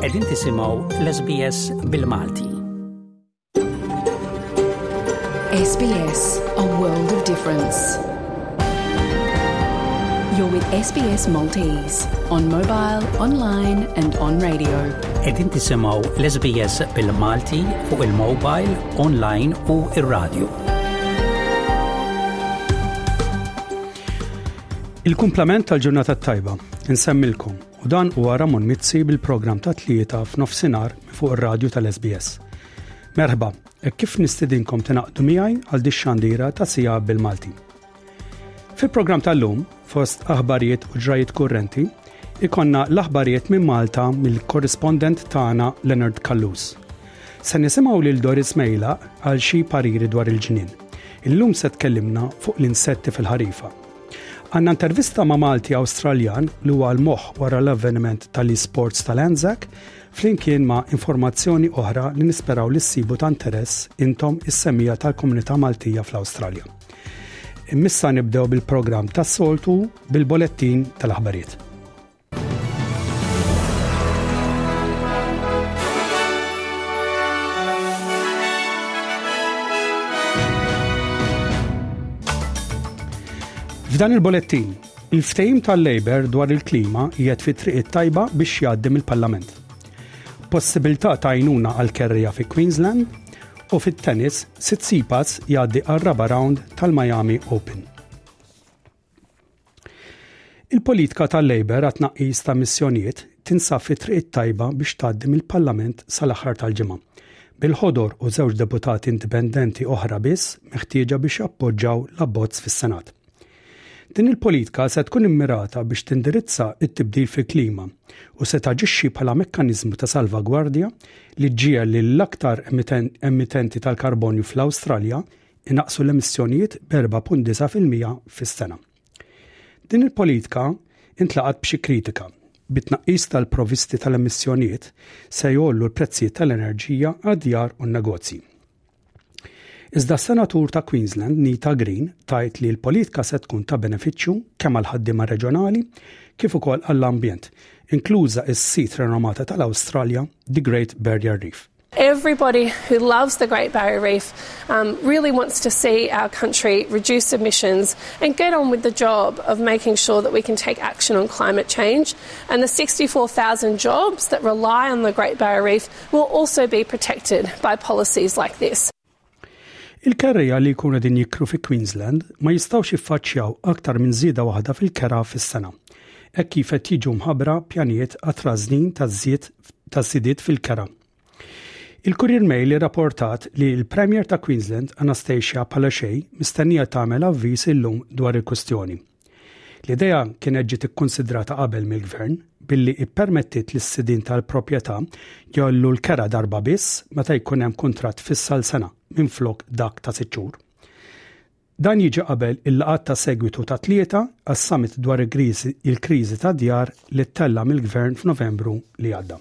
Qegħdin tisimgħu l-SBS bil-Malti. SBS, a world of difference. You're with SBS Maltese on mobile, online and on radio. Edin tisimaw l-SBS bil-Malti fuq il-mobile, online u il-radio. Il-kumplament tal-ġurnata t-tajba insemmilkom u dan huwa Ramon Mizzi bil-programm ta' tlieta f'nofsinhar fuq ir-radju tal-SBS. Merħba, hekk kif nistidinkom tinaqdu miegħi għal dix-xandira ta' sija bil-Malti. Fil-programm tal-lum, fost aħbarijiet u ġrajiet kurrenti, ikonna l-aħbarijiet minn Malta mill-korrispondent tagħna Leonard Kallus. Se nisimgħu lil Doris Mejla għal xi pariri dwar il-ġnien. Illum se tkellimna fuq l-insetti fil-ħarifa. Għandna intervista ma' Malti Awstraljan li huwa l-moħħ wara l-avveniment tal-eSports tal-Anzac flimkien ma' informazzjoni oħra li nisperaw li ssibu ta' interess intom is-semija tal-komunità Maltija fl-Awstralja. Missa nibdew bil-programm tas-soltu bil-bolettin tal-aħbarijiet. F'dan il-bolettin, il-ftejm tal-Labor dwar il-klima jgħed fi triq it-tajba biex jgħaddim il-Parlament. Possibilità ta' għajnuna għal kerrija fi Queensland u fit-tennis Sitsipas jgħaddi għal raba round tal-Miami Open. Il-politika tal-Labour għat-tnaqqis ta' missjonijiet tinsab fi triq it-tajba biex tgħaddi mill-Parlament sal-aħħar tal-ġimgħa, bil-Ħodor u żewġ deputati indipendenti oħra biss meħtieġa biex jappoġġaw l-abbozz fis-Senat. Din il-politika se tkun immirata biex tindirizza t-tibdil fil-klima u se taġixxi bħala mekkaniżmu ta' salvagwardja li ġġiegħel lill-aktar emittenti tal-karbonju fl-Awstralja inaqqsu l-emissjonijiet b'4.9 fil-mija fis-sena. Din il-politika intlaqgħet b'xi kritika, bit-tnaqqis tal-provisti tal-emissjonijiet se jgħollu l-prezzijiet tal-enerġija għad-djar u n-negozji. Iżda s-Senatur ta' Queensland Nita Green tgħid li l-politika se tkun ta' benefiċċju kemm għall-ħaddiema reġjonali kif ukoll għall-ambjent, inkluża s-sit renomata tal-Awstralja, The Great Barrier Reef. Everybody who loves the Great Barrier Reef um, really wants to see our country reduce emissions and get on with the job of making sure that we can take action on climate change. And the 64,000 jobs that rely on the Great Barrier Reef will also be protected by policies like this. Il-kerrejja li jkunu qegħdin jikru fi Queensland ma jistgħux jiffaċċjaw aktar minn żieda waħda fil-kera fis-sena, hekk kif qed jiġu mħabbra pjanijiet għat-trażżnin ta' żidiet fil-kera. Il-Courier Mail irrapportat li l-Premier ta' Queensland, Anastasia Palaszczuk, mistennija tagħmel avviż illum dwar il-kwistjoni. L-idea kienet ġiet ikkunsidrata qabel mill-Gvern billi ippermettiet lis sidin tal-proprjetà jollu l-kera darba biss meta jkun hemm kuntratt fissal sena minflok dak ta' sitt xhur. Dan jiġi qabel il-laqgħat ta' segwitu ta' tlieta għas-summit dwar il-kriżi tad-djar li ttella' mill-Gvern f'Novembru li għadda.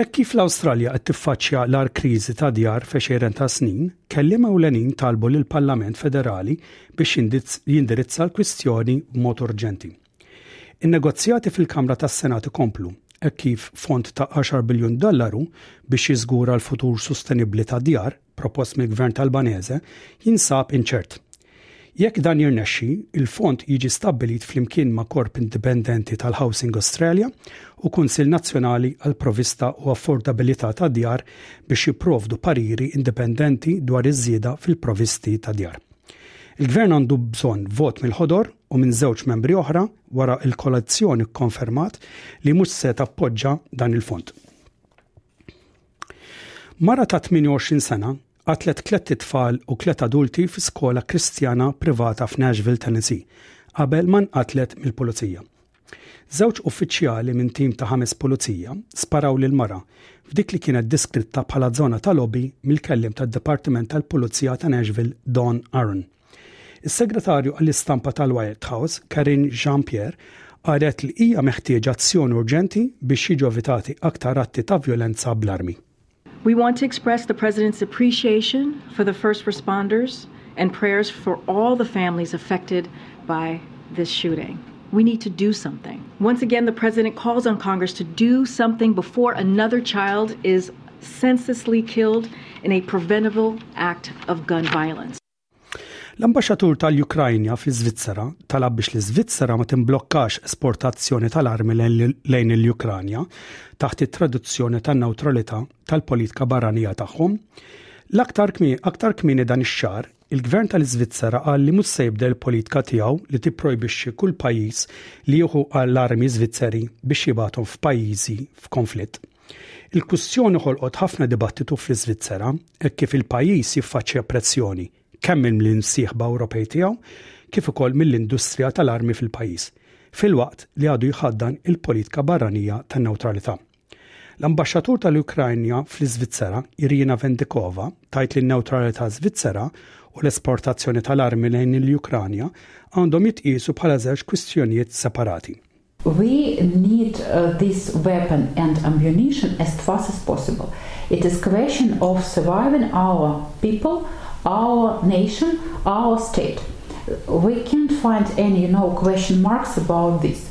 Hekk kif l-Awstralja qed tiffaċċja l-agħar kriżi ta' djar f'għexieren ta' snin, kelliema ewlenin talbu lill-Parlament Federali biex jindirizza l-kwistjoni b'mod urġenti. In-negozjati fil-Kamra tas-Senat ikomplu, hekk kif fond ta' għaxar biljun dollaru biex jiżgura l-futur sostenibbli tad-djar, propost mill-Gvern Talbaneże jinsab inċert. Jekk dan jirnexxi, il-fond jiġi stabbilit flimkien ma' korp indipendenti tal-Housing Australia u Kunsill Nazzjonali għal Provista u Affordabilità ta' Djar biex jipprovdu pariri indipendenti dwar iż-żieda fil-provisti ta' djar. Il-Gvern għandu bżonn vot mill-ħodor u minn żewġ membri oħra wara l-kolazzjoni kkonfermat li mhux se tappoġġa dan il-fond. Mara ta' 28 sena qatlet tlett itfal u tliet adulti fi skola Kristjana privata f'Nashville, Tennessee, qabel ma nqatlet mill-pulizija. Żewġ uffiċjali minn tim ta' ħames pulizija sparaw lill-mara f'dik li kienet diskritta bħala żona ta' lobby mill-kelliem tad-Dipartiment tal-Pulizija ta' Nashville Don Aron. Is-Segretarju għall-Istampa tal-White House, Karine Jean-Pierre, qalet li hija meħtieġa azzjoni urġenti biex jiġu evitati aktar atti ta' vjolenza bl-armi. We want to express the President's appreciation for the first responders and prayers for all the families affected by this shooting. We need to do something. Once again, the President calls on Congress to do something before another child is senselessly killed in a preventable act of gun violence. L-Ambaxxatur tal-Ukrajna fl-Iżvizzera talab biex l-Iżvizzera ma timblokkax esportazzjoni tal-armi lejn il-Ukranja taħt it-traduzzjoni tan-newtralità tal-politika barranija tagħhom. L-aktar aktar kmieni dan ix-xahar, il-Gvern tal-Iżvizzera qal li mhux se jibda l-politika tiegħu li tipprojbixxi kull pajjiż li jieħu l-armi Żvizzeri biex jibgħathom f'pajjiżi f'konflitt. Il-kwistjoni ħolqot ħafna dibattitu fl-Iżvizzera hekk kif il-pajjiż jiffaċċja pressjoni kemm minn l-imsieħba Ewropej tiegħu kif ukoll mill-industrija tal-armi fil-pajjiż, filwaqt li għadu jħaddan il-politika barranija ta' newtralità. L-Ambaxxatur tal-Ukrajna fl-Iżvizzera, Irina Vendikova, tgħid li n-newtralità Żvizzera u l-esportazzjoni tal-armi lejn il-Ukranja għandhom jitqiesu bħala żewġ kwistjonijiet separati. We need uh, this weapon and ammunition as fast as possible. It is question of surviving our people our nation, our state. We can't find any you know, question marks about this.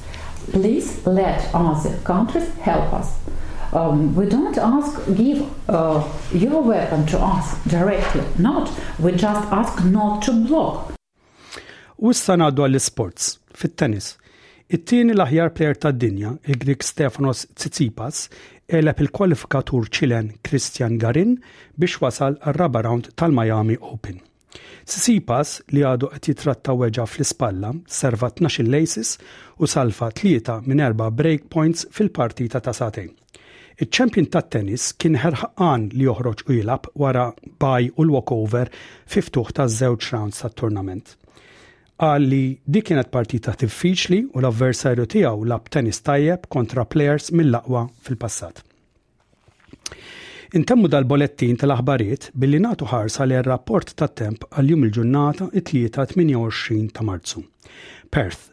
Please let other countries help us. Um, we don't ask give uh, your weapon to us directly. Not we just ask not to block. U issa ngħaddu għall-isports, fit-tennis. It-tieni l-aħjar plejer tad-dinja, il-Grieg Stefanos Tsitsipas, għeleb il-kwalifikatur Ċilen Christian Garin biex wasal għar-raba' round tal-Miami Open. Tsitsipas li għadu qed jitratta weġa' fl-ispalla, serva 12 laces u salfa tlieta minn erba' break points fil-partita ta' satejn. Iċ-champion tat-tennis kien ħerqan li joħroġ u jilgħab wara bye u l-walkover fi ftuħ taż-żewġ rounds tat-turnament. Qal li di kienet partita diffiċli u l-avversarju tiegħu lab tennis tajjeb kontra plejers mill-aqwa fil-passat. Intemmu dal-bolettin tal-aħbarijiet billi nagħtu ħarsa li rapport tat-temp għal-jum il-ġurnata it-tlieta 28 ta' Marzu. Perth,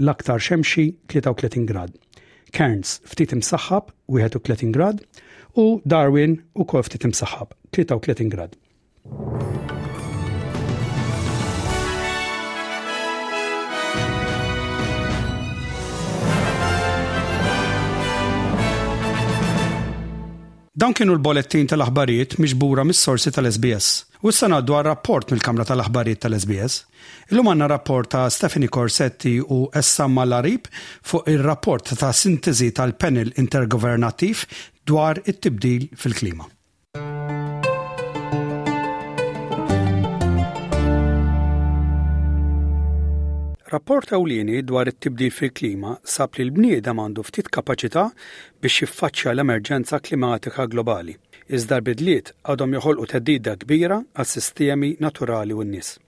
l-aktar xemxi 33 grad, Cairns ftit imsaħħab 31 grad u Darwin ukoll ftit imsaħħab 33 grad. Dawn kienu l-bolettin tal-aħbarijiet miġbura mis-sorsi tal-SBS. U issa ngħaddu għal rapport mill-Kamra tal-Aħbarijiet tal-SBS. Illum għandna rapport ta' Stephanie Corsetti u Essam Mallarib fuq ir-rapport ta' sinteżi tal-Panel Intergovernattiv dwar it-Tibdil fil-Klima. Rapport ewlieni dwar it-tibdil fil-klima sab li l-bniedem għandu ftit kapaċità biex jiffaċċja l-emerġenza klimatika globali. Iżda l-bidliet għadhom joħolqu theddida kbira għas-sistemi naturali u n-nies.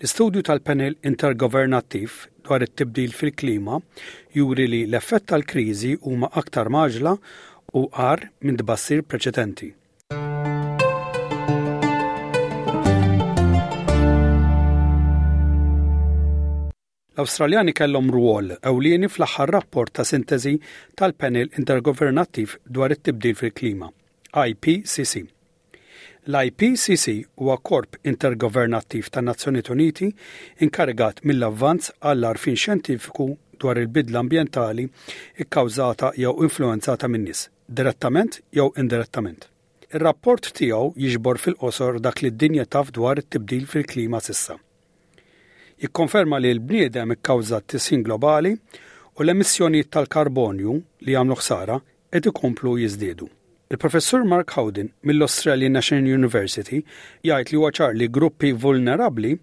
L-istudju tal-Panel Intergovernattiv dwar it-Tibdil fil-Klima juri li l-effett tal-kriżi huma aktar mgħaġġla u agħar minn tbassir preċedenti. L-Awstraljani kellhom rwol ewlieni fl-aħħar rapport ta' sinteżi tal-Panel Intergovernattiv dwar it-Tibdil fil-Klima, IPCC. L-IPCC huwa korp intergovernattiv tan-Nazzjonijiet Uniti inkarigat mill-avvanz għall-għarfien xjentifiku dwar il-bidla ambjentali kkawżata jew influwenzata min-nies, direttament jew indirettament. Ir-rapport tiegħu jiġbor fil-qosor dak li d-dinja taf dwar it-tibdil fil-klima s'issa. Jikkonferma li l-bniedem ikkawża t-tisħin globali u l-emissjonijiet tal-karbonju li jagħmlu ħsara qed ikomplu jiżdiedu. Il-Professur Mark Howden mill-Australian National University jgħid li huwa ċar li gruppi vulnerabbli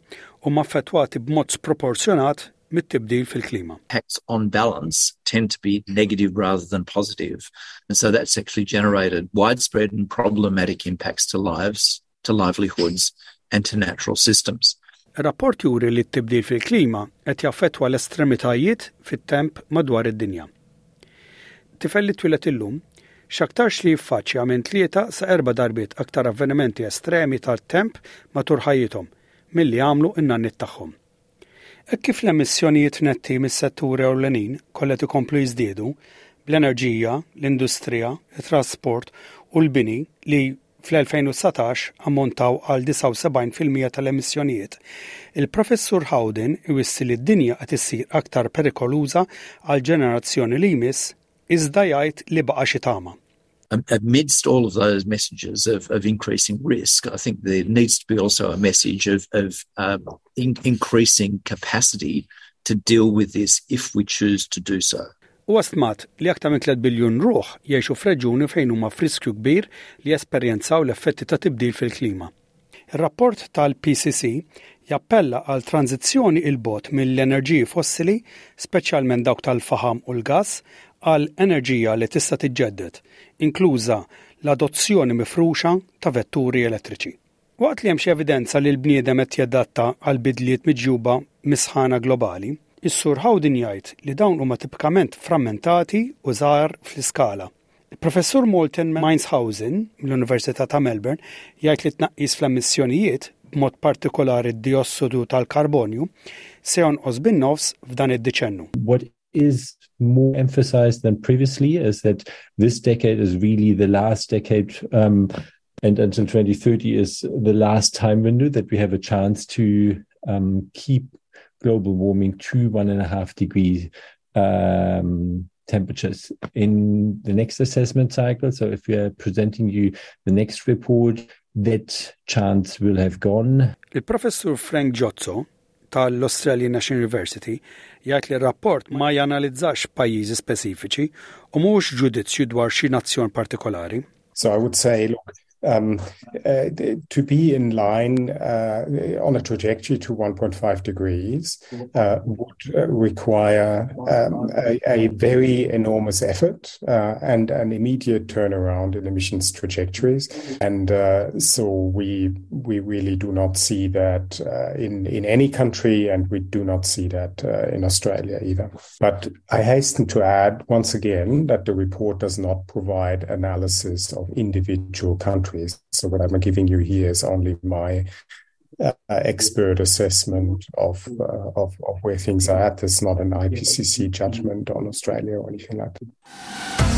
huma affettwati b'mod sproporzjonat mit-tibdil fil-klima. Impacts on balance tend to be negative rather than positive and so that's actually generated widespread and problematic impacts to lives, to livelihoods and to natural systems. Ir-rapport juri li t-tibdil fil-klima qed jaffettwa l-estremitajiet fit-temp madwar id-dinja. Tifel li twilet illum x'aktarx li jiffaċċja minn tlieta sa erba' darbiet aktar avvenimenti estremi tal-temp matul ħajjithom milli għamlu n-nanniet tagħhom. Hekk kif l-emissjonijiet netti mis-setturi ewlenin kollha qed ikomplu jiżdiedu, bl-enerġija, l-industrija, it-trasport u l-bini li, fl-2019, ammontaw għal 79 fil-mija tal-emissjonijiet, il-Professur Howden iwissi li d-dinja qed issir aktar perikoluża għall-ġenerazzjoni li jmiss iżda jgħid li baqa' xi tama. Amidst all of those messages of increasing risk, I think there needs to be also a message of increasing capacity to deal with this if we choose to do so. Huwa stmat li aktar minn tliet biljun ruħ jgħixu f'reġjuni fejn huma f'riskju kbir li jesperjenzaw l-effetti ta' tibdil fil-klima. Ir-rapport tal-PCC jappella għal tranżizzjoni 'il bogħod mill-enerġiji fossili, speċjalment dawk tal-faħam u l-gass, għal enerġija li tista' tiġġedded, inkluża l-adozzjoni mifruxa ta' vetturi elettriċi. Waqt li hemm xi evidenza li l-bniedem qed jadatta għall-bidliet miġjuba mis-sħana globali, is-Sur Howden jgħid li dawn huma tipikament frammentati u żgħar fl-iskala. Il-Professur Morten Meinshausen mill-Università ta' Melbourne jgħid li tnaqqis fl-emissjonijiet, b'mod partikolari d-diossidu tal-karbonju, se jonqos bin-nofs f'dan id-deċennu. What is more emphasized than previously is that this decade is really the last decade um, and until 2030 is the last time window that we have a chance to um, keep global warming to one and a half degrees um, temperatures in the next assessment cycle. So if we are presenting you the next report, that chance will have gone. Il-professur Frank Giozzo tal-Australian National University jgħid li r-rapport ma janalizzax pajjiżi speċifiċi u mhux ġudizzju dwar xi nazzjon partikolari. So I would say, look, um, uh, to be in line uh, on a trajectory to 1.5 degrees uh, would uh, require um, a, a, very enormous effort uh, and an immediate turnaround in emissions trajectories. And uh, so we we really do not see that in in any country, and we do not see that in Australia either. But I hasten to add once again that the report does not provide analysis of individual countries countries. So what I'm giving you here is only my uh, expert assessment of, uh, of, of where things are at. It's not an IPCC judgment on Australia or anything like that.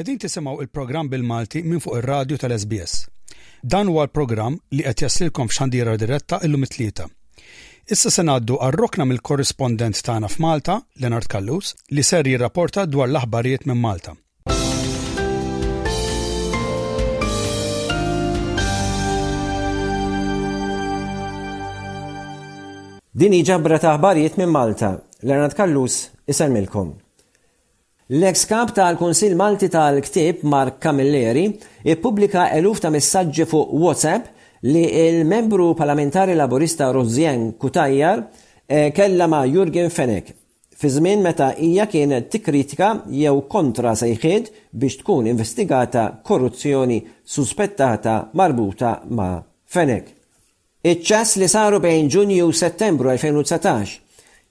Qegħdin tisimgħu il-programm bil-Malti minn fuq ir-radju tal-SBS. Dan huwa l-programm li qed jaslilkom f'xandira diretta illum it-tlieta. Issa se ngħaddu għar-rokna mill-korrispondent tagħna f'Malta, Lenard Kallus, li ser jirrapporta dwar l-aħbarijiet minn Malta. Din hi ġabra ta' aħbarijiet minn Malta. Leonard Kallus isemmilkom. L-eks kap tal-Kunsil Malti tal-Ktib Mark Camilleri ippubblika eluf ta' messaġġi fuq WhatsApp li il-membru parlamentari laburista Rosien Kutajjar eh, kella ma' Jurgen Fenek fi żmien meta hija kienet tikkritika jew kontra sejħiet biex tkun investigata korruzzjoni suspettata marbuta ma' Fenech. Iċ-chats li saru bejn Ġunju u Settembru 2019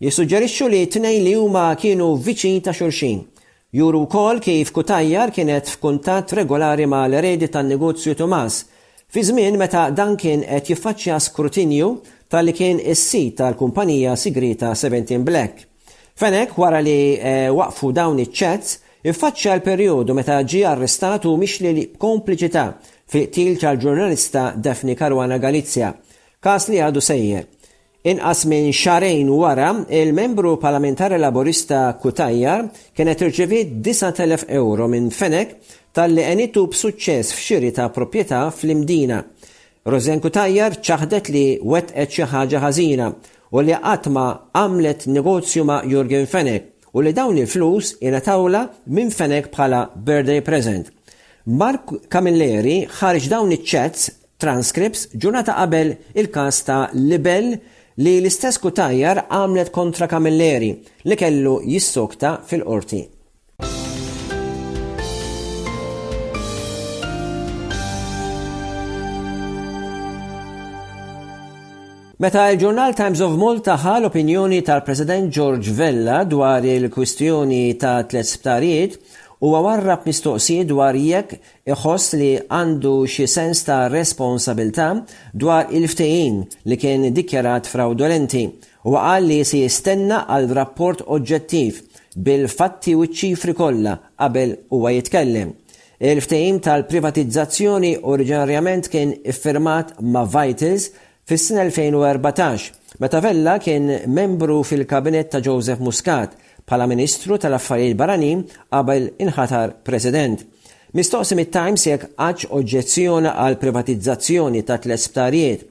jissuġġerixxu li t-tnejn li huma kienu viċin ta' xulxin Juru wkoll kif Cutajar kienet f'kuntatt regolari ma' l-eredi tan-negozju Tumas, fi żmien meta dan kien qed jiffaċċja skrutinju ta' li kien is-sid tal-kumpanija sigrieta Seventeen Black. Fenech wara li waqfu dawn iċ-chats, iffaċċja l-perjodu meta ġie arrestat u mixli b'kompliċità fil-qtil tal-ġurnalista Daphne Caruana Galizia, każ li għadu sejjer. Inqas minn xahrejn wara, il-Membru Parlamentari Laburista Cutajar kienet irċeviet 9,000 ewro minn Fenech talli għenitu b'suċċess f'xiri ta' proprjetà fl-Imdina. Roseanne Cutajar ċaħdet li wettqet xi ħaġa ħażina u li qatt ma għamlet negozju ma' Yorgen Fenech u li dawn il-flus ingħatawlha minn Fenech bħala birthday present. Mark Camilleri ħareġ dawn iċ-chats Transcripts, Ġurnata qabel il-każ ta' libell li l-istess Cutajar għamlet kontra Camilleri, li kellu jissokta fil-Qorti. Meta l-ġurnal Times of Malta ħa l-opinjoni tal-President George Vella dwar il-kwistjoni ta' tliet sptarijiet, huwa warrab mistoqsijiet dwar jekk iħoss li għandu xi sens ta' responsabilità dwar il-ftehim li kien iddikjarat frawdolenti. Huwa qal li se jistenna għal rapport oġġettiv, bil-fatti u ċ-ċifri kollha, qabel huwa jitkellem. Il-ftehim tal-privatizzazzjoni oriġinarjament kien iffirmat ma' Vitals Fis-sena 2014, meta Vella kien membru fil-Kabinett ta' Joseph Muscat bħala Ministru tal-Affarijiet Barranin qabel inħatar President. Mistoqsi mit-Times jekk qattx oġġezzjona għall-privatizzazzjoni tat-tliet sptarijiet,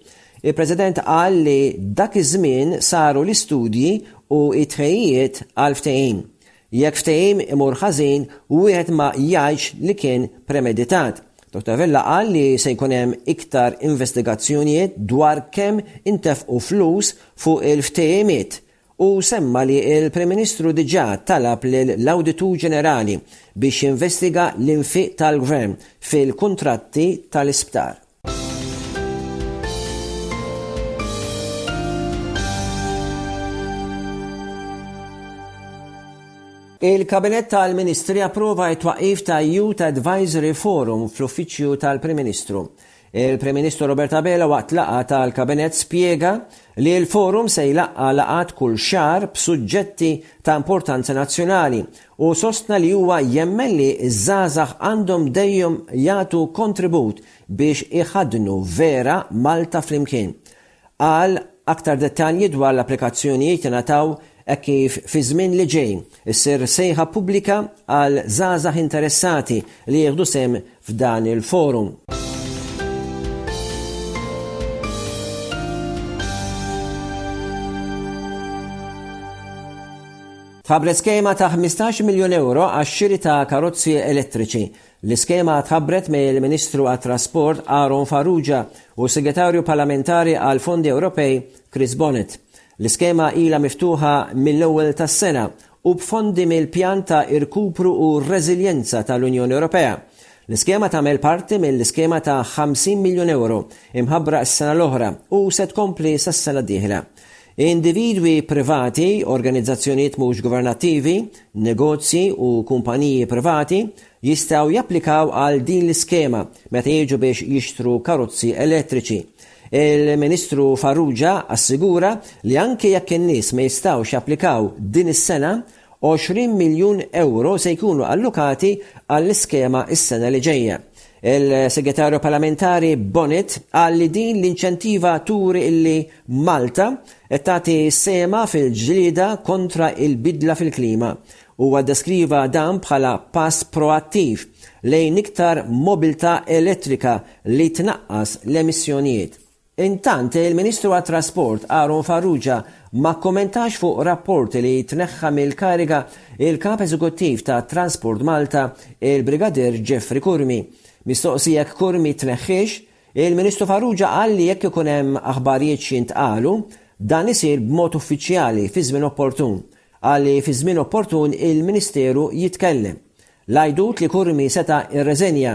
il-President qal li dak iż-żmien saru l-istudji u t-tħejjijiet għall-ftehim. Jekk ftehim imur ħażin, wieħed ma jgħidx li kien premeditat. Dottor Vella qal li se jkun hemm iktar investigazzjonijiet dwar kemm intefqu flus fuq il-ftehimiet u semma li l-Prim Ministru diġà talab lill-Awditur Ġenerali biex jinvestiga l-infiq tal-Gvern fil-kuntratti tal-isptar. Il-Kabinett tal-Ministri approva it-twaqif ta' Youth Advisory Forum fl-Uffiċċju tal-Prim Ministru. Il-Prim Ministru Robert Abela waqt laqa tal-Kabinett spjega li l-forum se jlaqqa laqat kull xar b'suġġetti ta' importanza nazzjonali Hu sostna li huwa jemmen li ż-żgħażagħ għandhom dejjem jagħtu kontribut biex iħaddnu vera Malta flimkien. Qal, Aktar dettalji dwar l-applikazzjonijiet ingħataw hekk kif fiż-żmien li ġej issir sejħa pubblika għal żgħażagħ interessati li jieħdu sehem f'dan il-forum. Tħabbret skema ta' 15 miljun euro għax-xiri ta' karozzi elettriċi. L-iskema tħabbret mill-Ministru għat-Trasport Aaron Farrugia u Segretarju Parlamentari għal Fondi Ewropej Chris Bonnet. L-iskema ila miftuħa mill-ewwel tas-sena u b'fondi mill-Pjan ta' Irkupru u Reżiljenza tal-Unjoni Ewropea. L-iskema tagħmel parti mill-iskema ta' €50 miljun imħabbra s-sena l-oħra u se tkompli sas-sena d-dieħla. Individwi privati, organizzazzjonijiet mhux governattivi, negozji u kumpaniji privati jistgħu japplikaw għal din l-iskema meta jiġu biex jixtru karozzi elettriċi. Il-Ministru Farrugia assigura li anke jekk in-nies ma jistgħux japplikaw din is-sena, 20 miljun ewro se jkunu allokati għall-iskema s-sena li ġejja. Il-Segretarju Parlamentari Bonnitt qal li din l-inċentiva turi illi Malta qed tagħti sehemha fil-ġlieda kontra il-bidla fil-klima Huwa ddeskriva dan bħala pass proattiv lejn iktar mobilità elettrika li tnaqqas l-emissjonijiet. Intant, il-Ministru għat-Trasport, Aaron Farrugia, ma kkummentax fuq rapport li tneħħa mill-kariga l-Kap Eżekuttiv ta' Transport Malta, il-Brigadier Jeffrey Curmi. Mistoqsi jekk Curmi tneħħiex, il-Ministru Farrugia qal li jekk ikun hemm aħbarijiet x'jintqalu, dan isir b'mod uffiċjali fi żmien opportun. Qal li fiż-żmien opportun il-Ministeru jitkellem. L-għidut li Curmi seta' rreżenja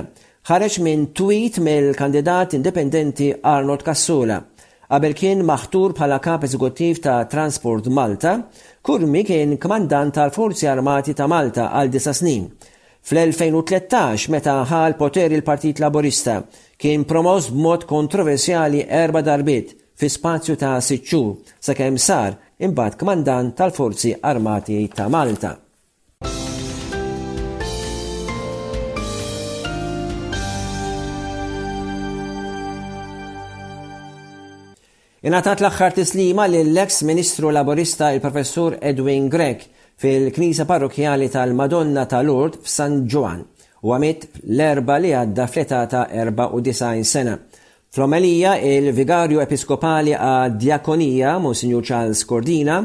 ħareġ minn tweet mill-kandidat indipendenti Arnold Cassola. Qabel kien maħtur bħala Kap Eżekuttiv ta' Transport Malta, Curmi kien Kmandant tal-Forzi Armati ta' Malta għal disa' snin. Fl-2013, meta ħa l-poteri l-Partit Laburista, kien promoss b'mod kontroversjali erba' darbiet, fi spazju ta' sitt xhur, sakemm sar imbagħad Kmandant tal-Forzi Armati ta' Malta. Ingħatat l-aħħar tislima lill-eks Ministru Laburista il-Professur Edwin Grech fil-Knisja Parrokjali tal-Madonna ta' Lourdes f'San Ġwan u għamit l-erba li għadda fl-età ta' 94 sena. Fl-omelija, il-Vigarju Episkopali għad-Djakonija, Monsinjur Charles Cordina,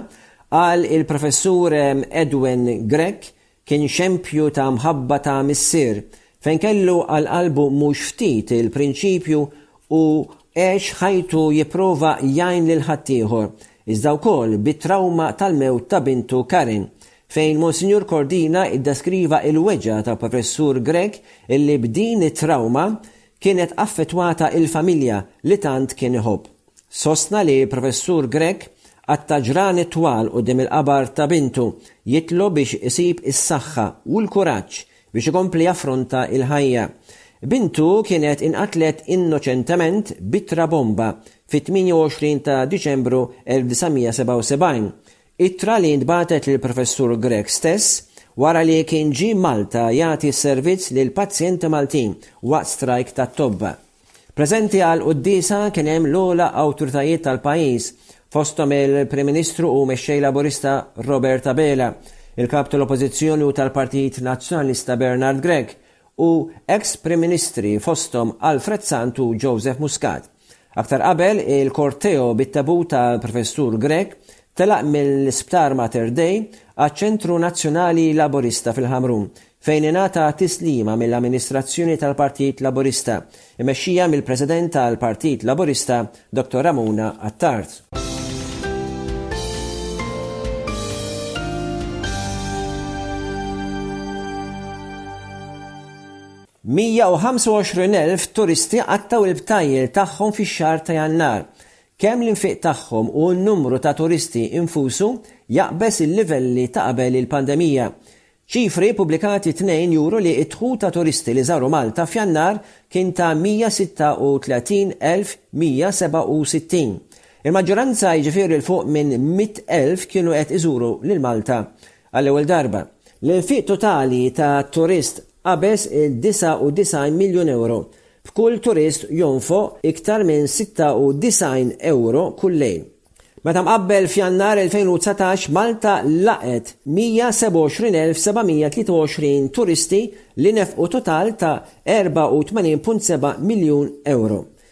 qal il-Professur Edwin Grech kien xempju ta' mħabba ta' missier, fejn kellu għal qalbu mhux ftit il-prinċipju u għex ħajtu jipprova jgħin lil ħaddieħor, iżda wkoll bit-trawma tal-mewt ta' bintu Karen, fejn Monsinjur Cordina ddeskriva il-weġgħa tal-Professur Grech illi b'din it-trawma kienet affettwata il-familja li tant kien iħobb. Sostna li Professur Grech qatta' ġrani twal quddiem il-qabar ta' bintu jitlob biex isib is-saħħa u l-kuraġġ biex ikompli jaffronta l-ħajja. Bintu kienet inqatlet innoċentement bi trabomba fit-28 ta' Diċembru 1977 Ittra li ntbagħtet lill-Professur Grech stess wara li kien ġie Malta jagħti s-servizz lil pazjenti Maltin waqt strajk tat-tobba. Preżenti għall-quddiesa kien hemm l-ogħla awtoritajiet tal-pajjiż, fosthom il-Prim Ministru u Mexxej Laburista Robert Abela, il-Kap tal-Oppożizzjoni u tal-Partit Nazzjonalista Bernard Grech u eks Prim Ministri fosthom Alfred Sant u Joseph Muscat. Aktar qabel, il-korteo bit-tabut tal-Professur Grech telaq mill-Isptar Mater Dei għaċ-Ċentru Nazzjonali Laburista fil-Ħamrun, fejn ingħata tislima mill-amministrazzjoni tal-Partit Laburista, imexxija mill-President tal-Partit Laburista Dottor Ramona Attard. 125 elf turisti qattgħu l-btajjel tagħhom fix-xahar ta' Jannar. Kemm l-infiq tagħhom u n-numru ta' turisti infusu jaqbeż il-livelli ta' qabel il-pandemija. Ċifri pubblikati t-Tnejn juru li d-dħul ta' turisti li żaru Malta f'Jannar kien ta' 136,167. Il-maġġoranza jiġifieri 'l fuq minn 100 elf kienu qed iżuru lil Malta Għall-ewwel darba, l-infiq totali ta' turist qabeż il-99 miljun ewro, b'kull turist jonfoq iktar minn 96 ewro kull lejl. Meta mqabbel f'Jannar 2019, Malta laqgħet 127,723 turisti li nefqu total ta' 84.7 miljun ewro.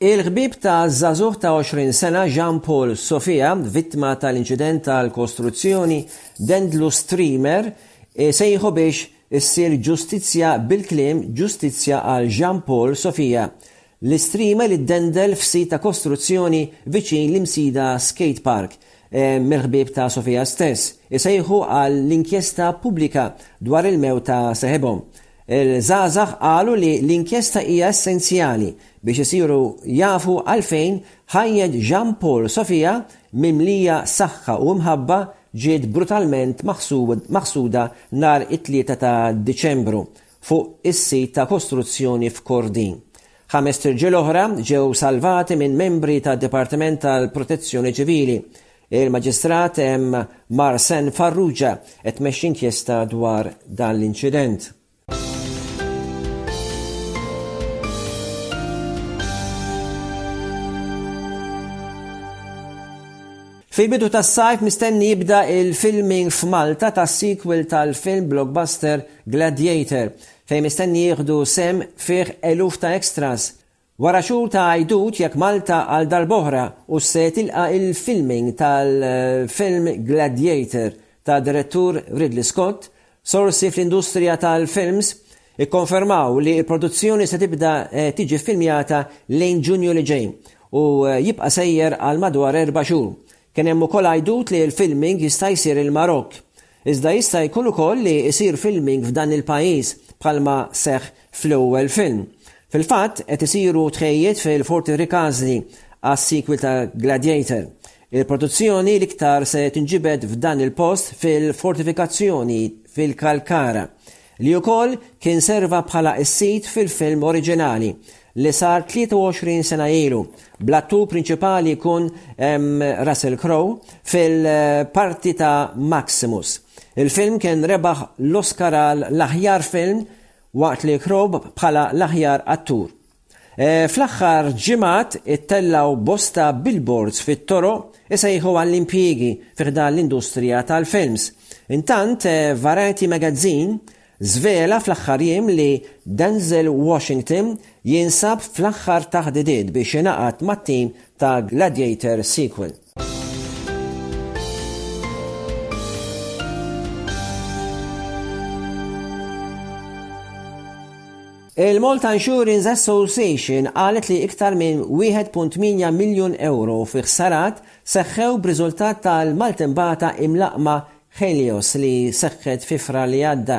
Il-ħbib ta' Zazuh ta' 20 sena Jean Paul Sofia, vittma tal-inċident tal-kostruzzjoni Dendlu Streamer, eh, sejħu biex issir ġustizzja bil-klim ġustizzja għal Jean Paul Sofia L-istrima li ddendel f'sit ta' kostruzzjoni viċin l-Imsida Skate Park, mill-ħbieb ta' Sofia stess, isejħu għal inkjesta pubblika dwar il-mewt ta' seħibhom. Il-żgħażagħ qalu li l-inkjesta hija essenzjali biex isiru jafu għalfejn ħajjet Jean Paul Sofia mimlija saħħa u mħabba ġiet brutalment maħsuda nhar it-Tlieta ta' Diċembru fuq is-sit ta' kostruzzjoni f'Kordin. Ħamest irġiel oħra ġew salvati minn membri tad-Dipartiment tal-Protezzjoni Ċivili. Il-Maġistrat M. Marcen Farrugia qed tmexxi inkjesta dwar dan l-inċident. Fil-bidu tas-sajf mistenni jibda l-filming f'Malta tas-sequel tal-film blockbuster Gladiator, fejn mistenni jieħdu sehem fih eluf ta' extras. Wara xhur ta' għajdut jekk Malta għal darb'oħra hux se tilqa' l-filming tal-film Gladiator ta' direttur Ridley Scott, Sorsi fl-industrija tal-films ikkonfermaw li l-produzzjoni se tibda tiġi ffilmjata lejn Ġunju li ġej u jibqa' sejjer għal madwar erba' xhur. Kien hemm ukoll għajdut li l-filming jista' jsir il-Marokk. Iżda jista' jkun ukoll li jsir filming f'dan il-pajjiż bħalma seħħ fl-ewwel film. Fil-fatt, qed isiru tħejjijiet fil-Forti Ricasli għas-sequel ta' Gladiator. Il-produzzjoni l-iktar se tinġibed f'dan il-post fil-fortifikazzjoni fil-Kalkara, li wkoll kien serva bħala s-sit fil-film oriġinali li sar 23 sena ilu, bl-attur prinċipali jkun Russell Crowe fil-parti ta' Maximus. Il-film kien rebaħ l-Oscar għal l-aħjar film waqt li Crowe bħala l-aħjar attur. Fl-aħħar ġimgħat ittellgħu bosta billboards fit-toroq isejħu għall-impjiegi fi ħdan l-industrija tal-films. Intant, Variety Magazine żvela fl-aħħar jiem li Denzel Washington jinsab fl-aħħar taħdidiet biex ingħaqad mat-tim ta' Gladiator Sequel. Il-Malta Insurance Association qalet li iktar minn 1.8 miljun euro fi ħsarat seħħew b'riżultat tal-maltembata imlaqma Helios li seħħet fi fra li għadda.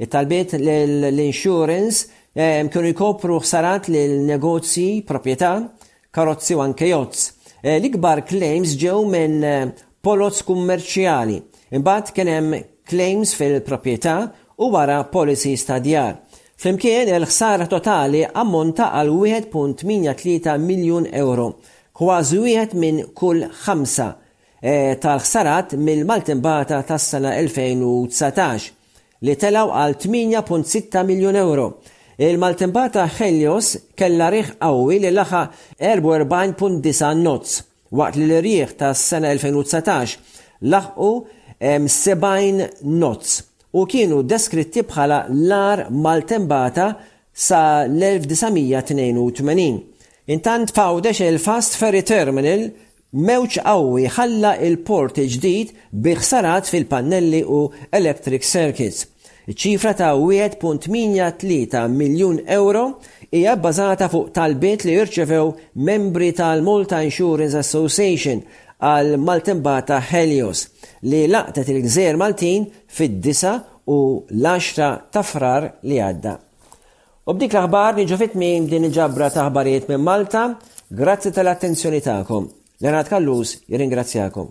It-talbiet l-insurance ehm, kienu jkopru ħsarat lil negozji, proprjetà, karozzi u anke yachts. Eh, l-ikbar claims ġew minn eh, polots kummerċjali. Imbagħad kien hemm claims fil-proprjetà u wara policies ta' djar. Flimkien il-ħsara totali ammonta għal 1.83 miljun euro, kważi wieħed minn kull ħamsa eh, tal-ħsarat mill-Maltimbata tas-sena 2019. li telgħu għal 8.6 miljun ewro. Il-maltempata Helios kellha riħ qawwi li laħaq 44.9 nozz, waqt li l-irjieħ tas-sena 2019 laħqu 70 nozz u kienu deskritti bħala l-agħar maltempata sa l-1982. Intant f'Għawdex il-Fast Ferry Terminal Mewġ qawwi ħalla l-port il-ġdid bi ħsarat fil-pannelli u electric circuits. Iċ-ċifra ta' 1.83 miljun ewro hija bbażata fuq talbiet li rċevew membri tal-Malta Insurance Association għal maltembata Helios li laqtet il-gżejjer Maltin fid-9 u l-10 ta' Frar li għadda. U b'dik l-aħbar niġu fit-tmiem din il-ġabra ta' aħbarijiet minn Malta. Grazzi tal-attenzjoni tagħkom. Leonard Kallus jirringrazzjakom.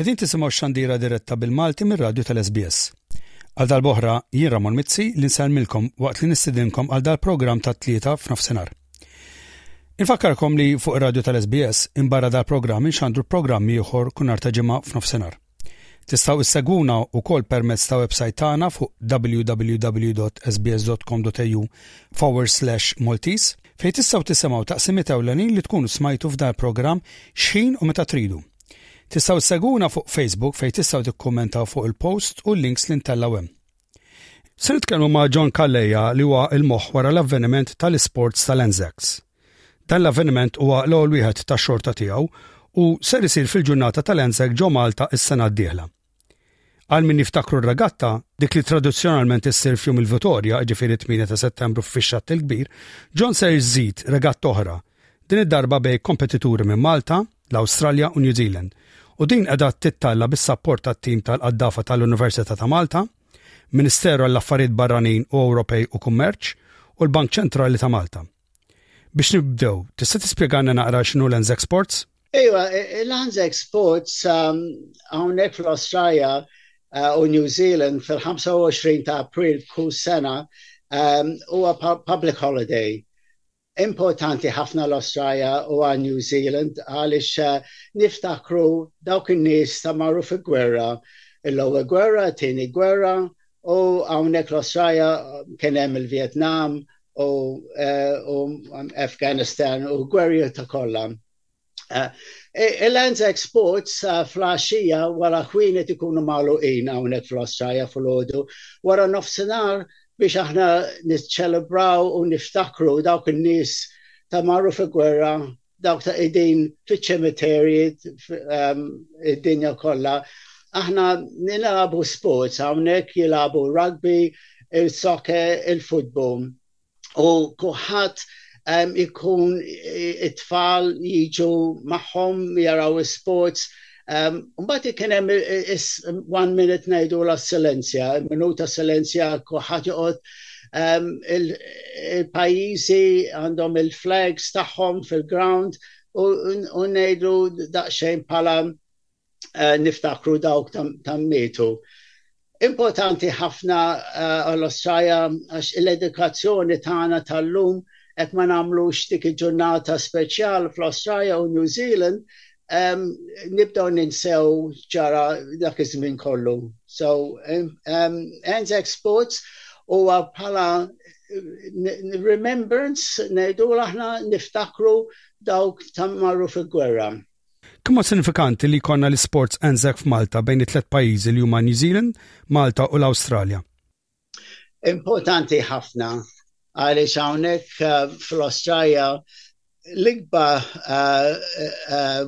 Qegħdin tisimgħu x-xandira diretta bil-Malti mir-radju tal-SBS. Għal darb'oħra, jien Ramon Mizzi li nsellmilkom waqt li nistidinkom għal dal-programm tat-tlieta f'nofsinhar. Infakkarkom li fuq ir-radju tal-SBS imbarra dal-programm inxandru programm ieħor kull nhar ta' ġimgħa f'nofsinhar. Tistgħu issegwuna wkoll permezz ta' websajt tagħna fuq www.sbs.com.au forward slash Maltese fejn tistgħu tisimgħu taqsimiet ewlenin li tkunu smajtu f'dan il-programm xħin u meta tridu. Tistgħu ssegwuna fuq Facebook fejn tistgħu tikkummentaw fuq il-post u l-links li ntellaw hemm. Se nitkellmu ma' John Kalleja li huwa il-moħħ wara l-avveniment tal-isports tal-Anzacs. Dan l-avveniment huwa l-ewwel wieħed tax-xorta tiegħu u ser isir fil-ġurnata tal-Anzac ġo Malta is-sena d-dieħla. Għal min jiftakru r-regatta, dik li tradizzjonalment issir f'jum il-Vitorja, jiġifieri 8 ta' Settembru f'Fixxatt il-Kbir, John ser żżid regatta oħra, din id-darba bej kompetituri minn Malta, l-Awstralja u New Zealand, u din qiegħda tittalla bis-sapport tat-tim tal-qaddafa tal-Università ta' Malta, Ministeru għall-Affarijiet Barranin u Ewropej u Kummerċ u l-Bank Ċentrali ta' Malta. Biex nibdew, tista' tispjegana naqra x'inhu Lands Exports? Iva, Lands Exports um, hawnhekk fl-Awstralja uh, u New Zealand fil-25 ta' April kull sena um, huwa public holiday importanti ħafna l-Australia u għal New Zealand għaliex eh, niftakru dawk in-nies ta' marru fi gwerra. Il-ewwel gwerra, tieni gwerra, U hawnhekk l-Awstralja kien hemm il-Vjetnam u, eh, u Afghanistan u gwerri ta' kollha. Eh, Il-Lands Exports eh, fl-għaxija wara ħwienet ikunu magħluqin hawnhekk fl-Awstralja fil-ħodu wara nofsinhar biex aħna niċċelebraw u niftakru dawk in-nies ta' marru fi gwerra dawk ta' idin fiċ-ċemiterji ehm, id-dinja kollha. Aħna nilabu sports hawnhekk jilabu rugby, il-soccer, il-futbol. U kuħat ehm, ikun it-tfal jiġu magħhom jaraw sports Mbagħad kien hemm one minute ngħidu la silenzja, minuta silenzja ħadd joqgħod il-pajjiżi għandhom il-flags tagħhom fil-ground u ngħidu daqsxejn bħala eh, niftakru dawk tam-mietu. Importanti ħafna għall-Ostraja għax l-edukazzjoni tagħna tal-lum jekk ma nagħmlux dik il-ġurnata speċjal fl-Ostraja u New Zealand nibdew ninsew x'ġara dak iż-żmien kollu. So Anzac Sports huwa bħala remembrance ngħidulu aħna niftakru dawk ta' marru fil-gwerra. Kemm hu sinifikanti li jkollna l-Isports Anzac f'Malta bejn it-tliet pajjiżi li huma New Zealand, Malta u l-Awstralja? Importanti ħafna għaliex hawnhekk fl-Awstralja l-ikbar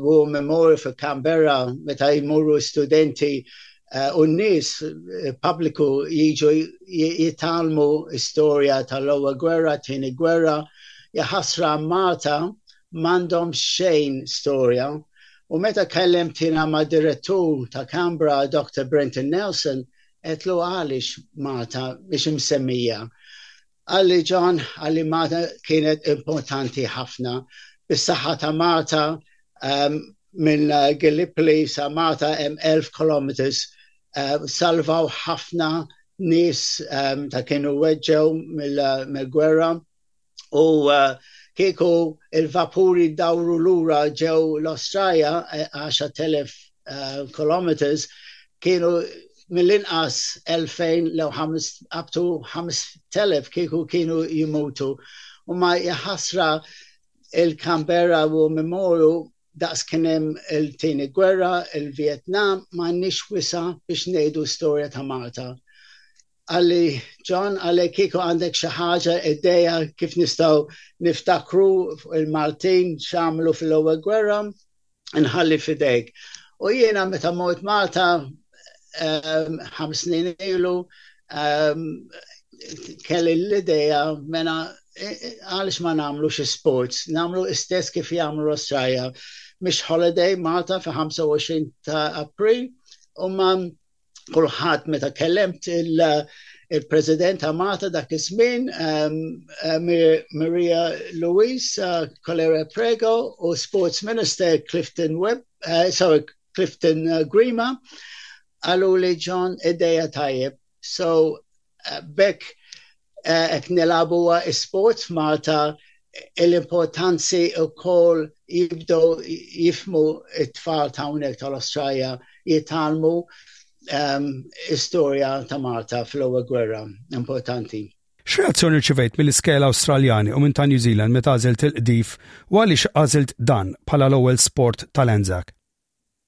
war memorial fi Canberra meta jmorru studenti u n-nies pubbliku jiġu jitgħallmu storja tal-Ewwel Gwerra, Tieni Gwerra, jaħasra Malta m'għandhom xejn storja u meta kellimt jiena mad-direttur ta' Canberra Doctor Brenton Nelson għedtlu għaliex Malta mhix imsemmija. Qalli John għalli Malta kienet importanti ħafna bis-saħħa ta' Malta um, minn Gallipoli sa' Malta hemm 1000 km um, salvaw ħafna nies um, ta' kienu weġġew mill-gwerra. Mil u eh, kieku il-vapuri dawru lura ġew l-Australia 10.000 eh, eh, kilometers kienu mill-inqas 2000 lew up to 5000 kieku kienu jimutu. U ma jħasra il-Canberra u Mimoru daqs kienem il-tini gwerra, il-Vietnam, ma nix wisa biex nejdu storja ta' Malta. Qalli, John, għalhekk kieku għandek xi ħaġa idea kif nistgħu niftakru il-Maltin x'għamlu fil-ewwel gwerra, nħalli fidejk. U jiena meta mort Malta ehm, ħams snin ilu ehm, kelli l-idea mena għaliex ma nagħmlu xi sports, nagħmlu istess kif jagħmlu l-Awstralja. Mish holiday Malta fi 25 ta' April u ma' kulħadd meta kellemt il-President Amata dak iż-żmien ehm, eh, Maria Louise eh, Colera Prego u Sports Minister Clifton Webb, eh, sorry, Clifton Grima, għalu li ġon ideja tajjeb. So, B'hekk qed nilagħbuha sports Malta l-importanzi wkoll jibdew jifmu t-tfal ta' hawnhekk tal-Awstralja jitgħallmu istorja ta' Malta fl-ewwel gwerra importanti. X'reazzjoni rċivejt mill-iskejjel Awstraljani u minn ta' New Zealand meta għażilt il-qdif u għaliex għażilt dan bħala l-ewwel sport tal-Anzac?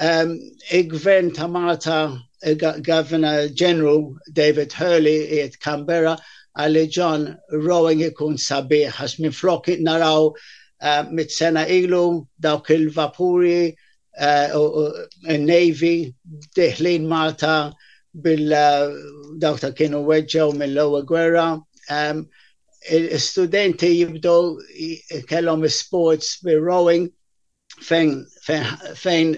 Um, Il-gvern ta' Malta, il-Governor General David Hurley, jiet Canberra, għalli John Rowing ikun sabiħ, għax minn flok naraw uh, mit-sena ilu dawk il-vapuri uh, uh, navy diħlin Malta bil dawk ta' kienu weġġew mill-ewwel gwerra. Um, studenti jibdow kellhom sports bil-rowing fejn, fejn, fejn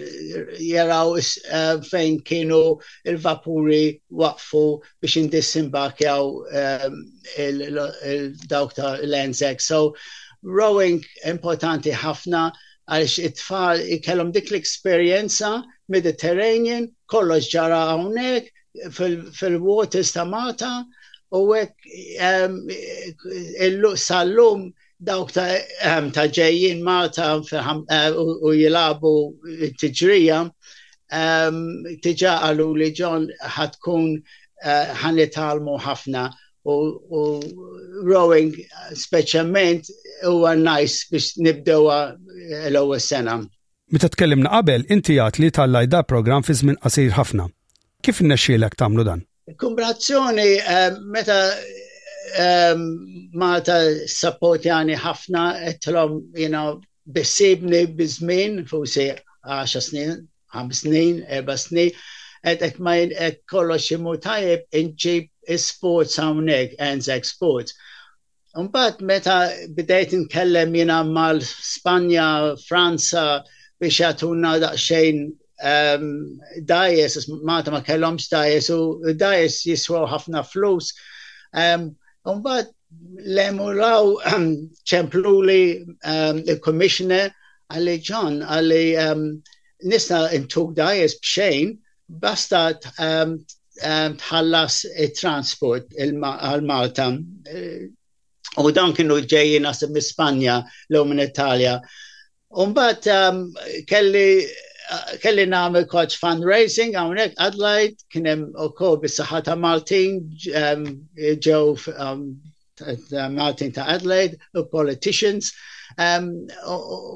jaraw eh, fejn kienu il-vapuri waqfu biex indissimbakjaw eh, il-dawk ta' l-Anzac. So, rowing importanti ħafna għalix it-tfal kellhom dik l-eksperjenza Mediterranean, kollox ġara hawnhekk fil-waters ta' Malta u hekk eh, sal-lum dawk ta' ehm, ġejjin Malta eh, u jilabu t-tiġrija, ehm, tiġa għalu li ġon ħatkun eh, ħanitalmu ħafna u rowing speċjalment huwa nice biex nibdewa eh, l-ewwel sena. Meta tkellimna qabel, inti għat li tal-lajda program fi żmien qasir ħafna. Kif nnexxielek tagħmlu dan? Kumbrazzjoni, eh, meta eh, Malta sapportjani ħafna, etlom, you know, bissibni bizmin, fusi 10 snin, 5 snin, 4 snin, et et ma et kollox imu tajib inġib sports hawnhekk, Anzac Sports. Mbagħad meta bdejt nkellem jiena mal-Spanja, Franza biex jagħtuna daqsxejn ehm, dajes, Malta ma kellhomx dajes u dajes jiswew ħafna flus. Ehm, mbagħad l-emulaw ehm, ċemplu li il-Commissioner għalli ġon għalli nista intuk dajes bxejn basta ehm, ehm, tħallas transport għal Malta eh, u dan kienu ġejjin għasib minn Spanja l minn Italja. Umbat ehm, kelli kelli namel koċ fundraising għawnek għadlajt kienem u ko bis-saħħa Maltin ġew Maltin ta' Adelaide, politicians, um,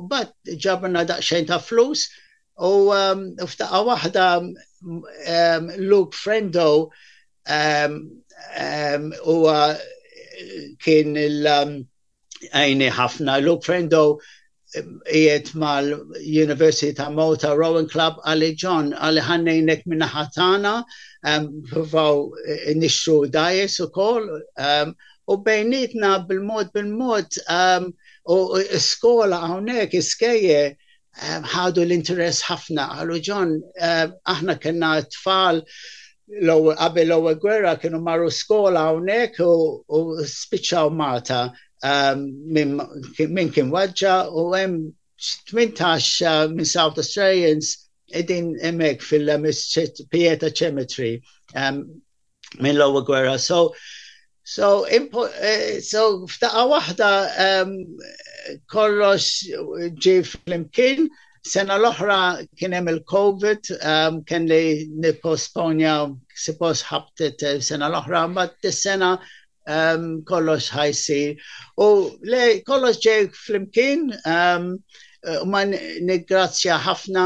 but ġabna daqxajn ta' flus, U um, f'taqqa waħda um, Luke Frendo um, um, huwa kien il- um, għajni ħafna. Luke Frendo jiet mal-University ta' Malta Rowan Club għalli John għalli ħannejnek minna ħatana provaw eh, nixxu dajes u kol u bejnietna bil-mod bil-mod u skola għawnek iskejje eh, ħadu l-interess ħafna. Għallu John, eh, aħna kena tfal qabel l-ewwel gwerra kienu marru skola hawnhekk u spiċċaw Malta eh, minn kien waġġa u hemm 18 minn South Australians edin emek fil-Pieta Cemetery minn l-ewwel gwerra. So, so, impo, eh, so f'daqqa waħda um, kollox ġi flimkien. Sena l-oħra kien hemm il-COVID, um, kien li nipposponja, suppos ħabtet eh, sena l-oħra, ma t-sena um, kollox ħajsir. U le, kollox ġej flimkien, um, ma nigrazzja ħafna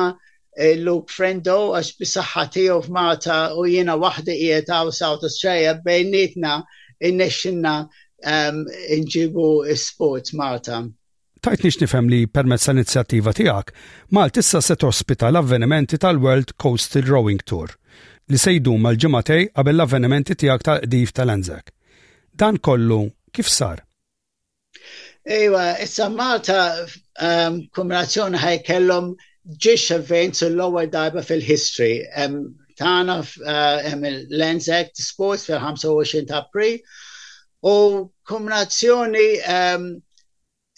eh, Luke Frendo għax bisaħħa tiegħu f'Malta u jiena waħdi qiegħed għaw South Australia bejnietna innexxinna um, inġibu sport Malta. tajtniex nifhem li permezz tal-inizjattiva tiegħek, Malta issa se tospita l-avvenimenti tal-World Coastal Rowing Tour li se jdum mal-ġimgħatej qabel l-avvenimenti tiegħek tal-qdif tal-Anzac. Dan kollu kif sar? Ejwa, issa Malta ehm, kombinazzjoni ħaj kellhom ġiex events l-ewwel darba fil-history. Ehm, tana eh, ehm, l-Anzac Sports fil-25 ta' April u kombinazzjoni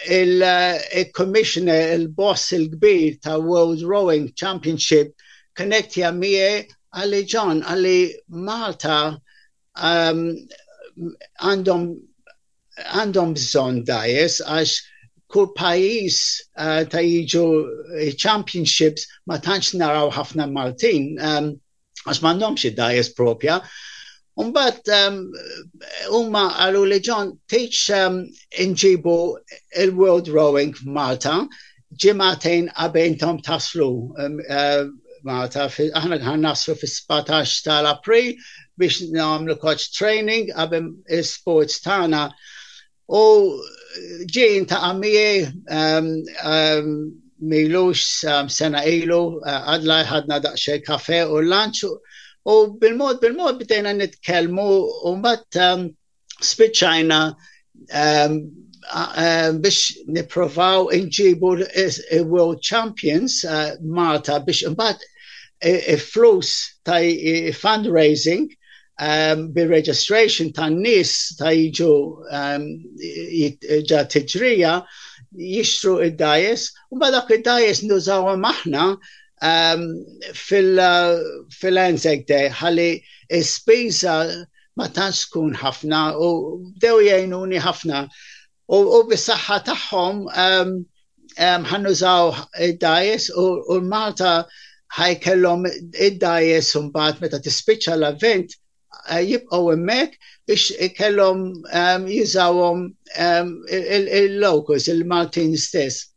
il-commissioner, il-boss il-kbir ta' World Rowing Championship, connectja miegħi għalli John, għalli Malta um, għandhom għandhom bżon dajes għax kull pajis uh, ta' jiġu championships ma tantx naraw ħafna Maltin. Um, għax m'għandhomx id-dajes propja. Umbat, ehm, huma um, għalu li ġon, teach um, ehm, inġibu il-World Rowing Malta ġimatejn għabejntom taslu um, uh, Malta, aħna għan naslu fi 17 tal-April biex namlu coach training għabem il-sports tana U ġie intaqa' miegħi ehm, ehm, milux ehm, sena ilu eh, għadla ħadna daqsxejn kafe u lanċ u bil-mod bil-mod bdejna nitkellmu u mbagħad spiċċajna biex niprofaw inġibu World Champions eh, Malta biex imbagħad eh, flus ta' fundraising um, bil-registration tan nis ta' jiġu um, ġa tiġrija jixtru id-dajes, u ma dak id-dajes nużawa maħna um, fil-Anzac Day, ħalli ispiża ma tantx tkun ħafna u dew jgħinuni ħafna. U bis-saħħa tagħhom ħannużaw id-dajes u l-Malta ħaj kellhom id-dajes mbagħad meta tispiċċa l-avvent eh, jibqgħu hemmhekk biex kellhom jużawhom il-locals, il-Maltin stess.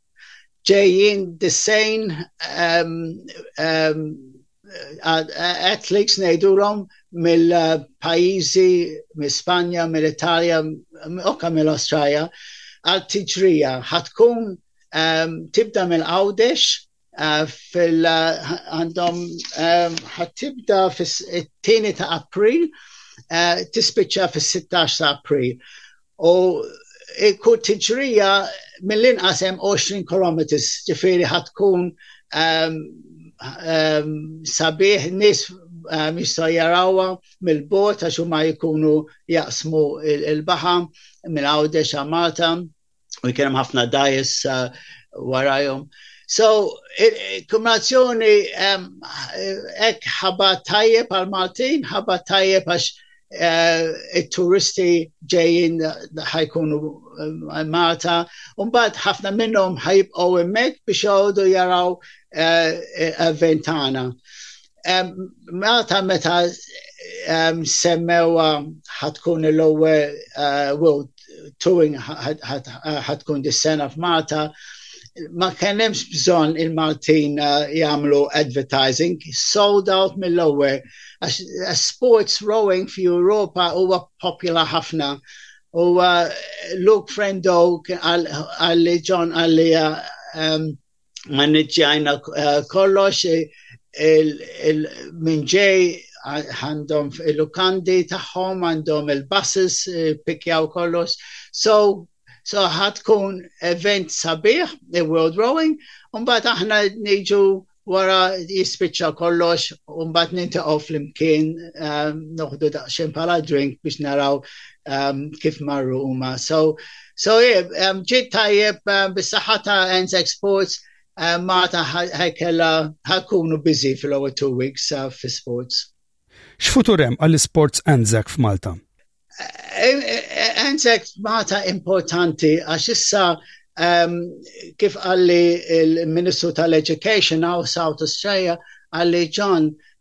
ġejjin disejn athletes ngħidulhom mill-pajjiżi mill-Spanja, mill-Italja, okka mill-Awstralja għal tiġrija ħatkun tibda mill-Għawdex Eh, fil eh, għandhom eh, ħattibda fis-tieni ta' April tispiċċa fis-16 ta' April. U kull tiġrija mill-inqas hemm 20 kilometers, ġifieri ħatkun ehm, ehm, sabiħ nies ehm, jistgħu jarawha mill-bot għax huma jkunu jaqsmu il-baħa minn Għawdex Malta u jkun hemm ħafna dajs eh, warajhom. So, kumrazzjoni ek ħabat tajjeb għal Maltin, ħabat tajjeb għax eh, it-turisti ġejjin ħajkunu eh, Malta, mbagħad ħafna minnhom ħajbqgħu hemmhekk biex jgħodu jaraw avventana. Eh, Malta meta semmewa ħatkun l-ewwel World towing ħatkun dis-sena f'Malta, ma kennemx bżonn il-Maltin eh, jagħmlu advertising, sold out mill-ewwel. Għax eh, sports rowing fi Europa huwa popular ħafna. U eh, Luke Frendo għalli John għalli um, maniġġjajna eh, kollox minn ġej għandhom il-lukandi tagħhom għandhom il-buses eh, pikjaw kollox. So So ħatkun event sabiħ, il-World Rowing, un bat aħna niġu wara jispiċċa kollox u mbagħad nintaqgħu flimkien um, noħdu daqsxejn bħala drink biex naraw um, kif marru huma. So So, ġiet tajjeb bis-saħħa ta' Anzac Sports Malta ħajkella ħakunu biżi fil-ewwel two weeks fi sports. X'futur hemm għall-isports Anzac f'Malta? Anzac Malta importanti għax issa kif għalli il-Ministru tal-Education għaw South Australia għalli John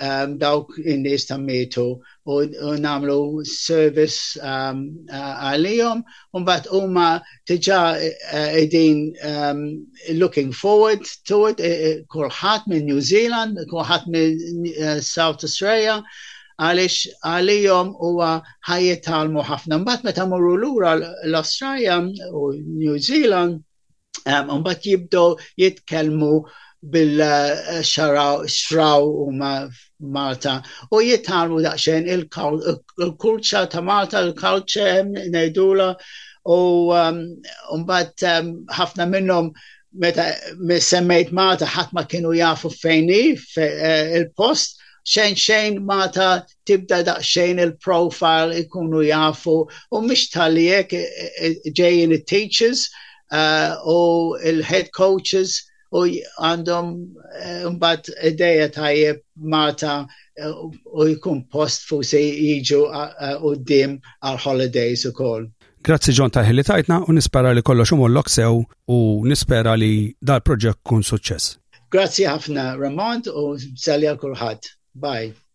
um, dawk in-nies ta' mietu u, u namlu service um, għalihom um, u mbagħad huma diġà qegħdin um, looking forward to it e, e, kulħadd minn New Zealand, kulħadd minn uh, South Australia għalix għalijom huwa ħajjitalmu ħafna. Mbagħad meta morru lura l-Australia u New Zealand, Mbagħad jibdew jitkellmu bil-xaraw xraw huma Malta u jitgħalmu daqsxejn il-kulċa ta' Malta, il-kalċe ngħidula u um, mbagħad um, ħafna minnhom meta semmejt Malta ħadd ma kienu jafu fejni eh, il-post xejn xejn Malta tibda daqsxejn il-profile ikunu jafu u mhix tali hekk e, e, e, ġejjin it-teachers uh, u il-head coaches u għandhom mbagħad ideja tajjeb mata u jkun post fusi jiġu qudiem għal holidays ukoll. Grazzi John ta' li tajtna u nispera li kollox imollok sew u nispera li dal-proġett kun suċċess. Grazzi ħafna Ramont u salja kulħadd. Bye.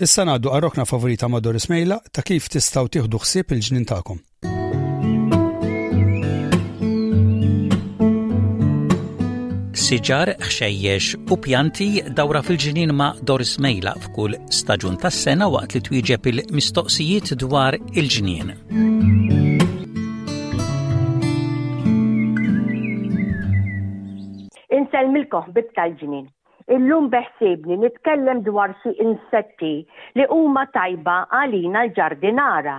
Issa ngħaddu għarrokna favorita ma' Doris Mejla ta' kif tistgħu tieħdu ħsieb il-ġnien tagħkom. siġar, ħxejjex u pjanti dawra fil-ġinin ma' Doris Mejla f'kull staġun tas-sena waqt li twieġeb il-mistoqsijiet dwar il-ġnien. Insel mil-koħbib tal-ġnien. Illum beħsiebni nitkellem dwar xi insetti li huma tajba għalina l-ġardinara,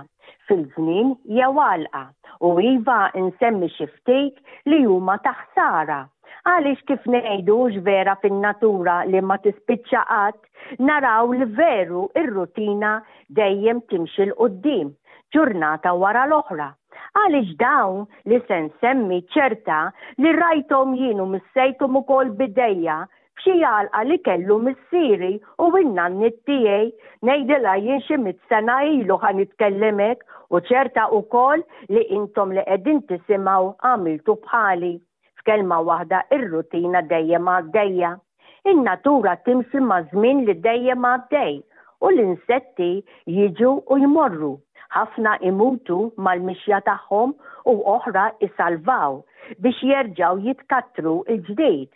fil-ġnien jew għalqa, u iva nsemmi xi ftit li huma ta' ħsara, għaliex kif ngħidu hux vera fin-natura li ma tispiċċa qatt, naraw li veru r-rutina dejjem timxi 'l quddiem, ġurnata wara l-oħra. Għaliex dawn li se nsemmi ċerta li rajthom jien u missejthom ukoll b'idejja f'xi għalqa li kellu missieri u n-nanniet tiegħi, ngħidilha jien xi mitt sena ilu ħa nitkellem hekk u ċerta ukoll li intom li qegħdin tisimgħu għamiltu bħali. F'kelma waħda r-rutina dejjem għaddejja. In-natura timxi maż-żmien li dejjem għaddej u l-insetti jiġu u jmorru. Ħafna imutu mal-mixja tagħhom u oħra jsalvaw biex jerġgħu jitkattru l-ġdid.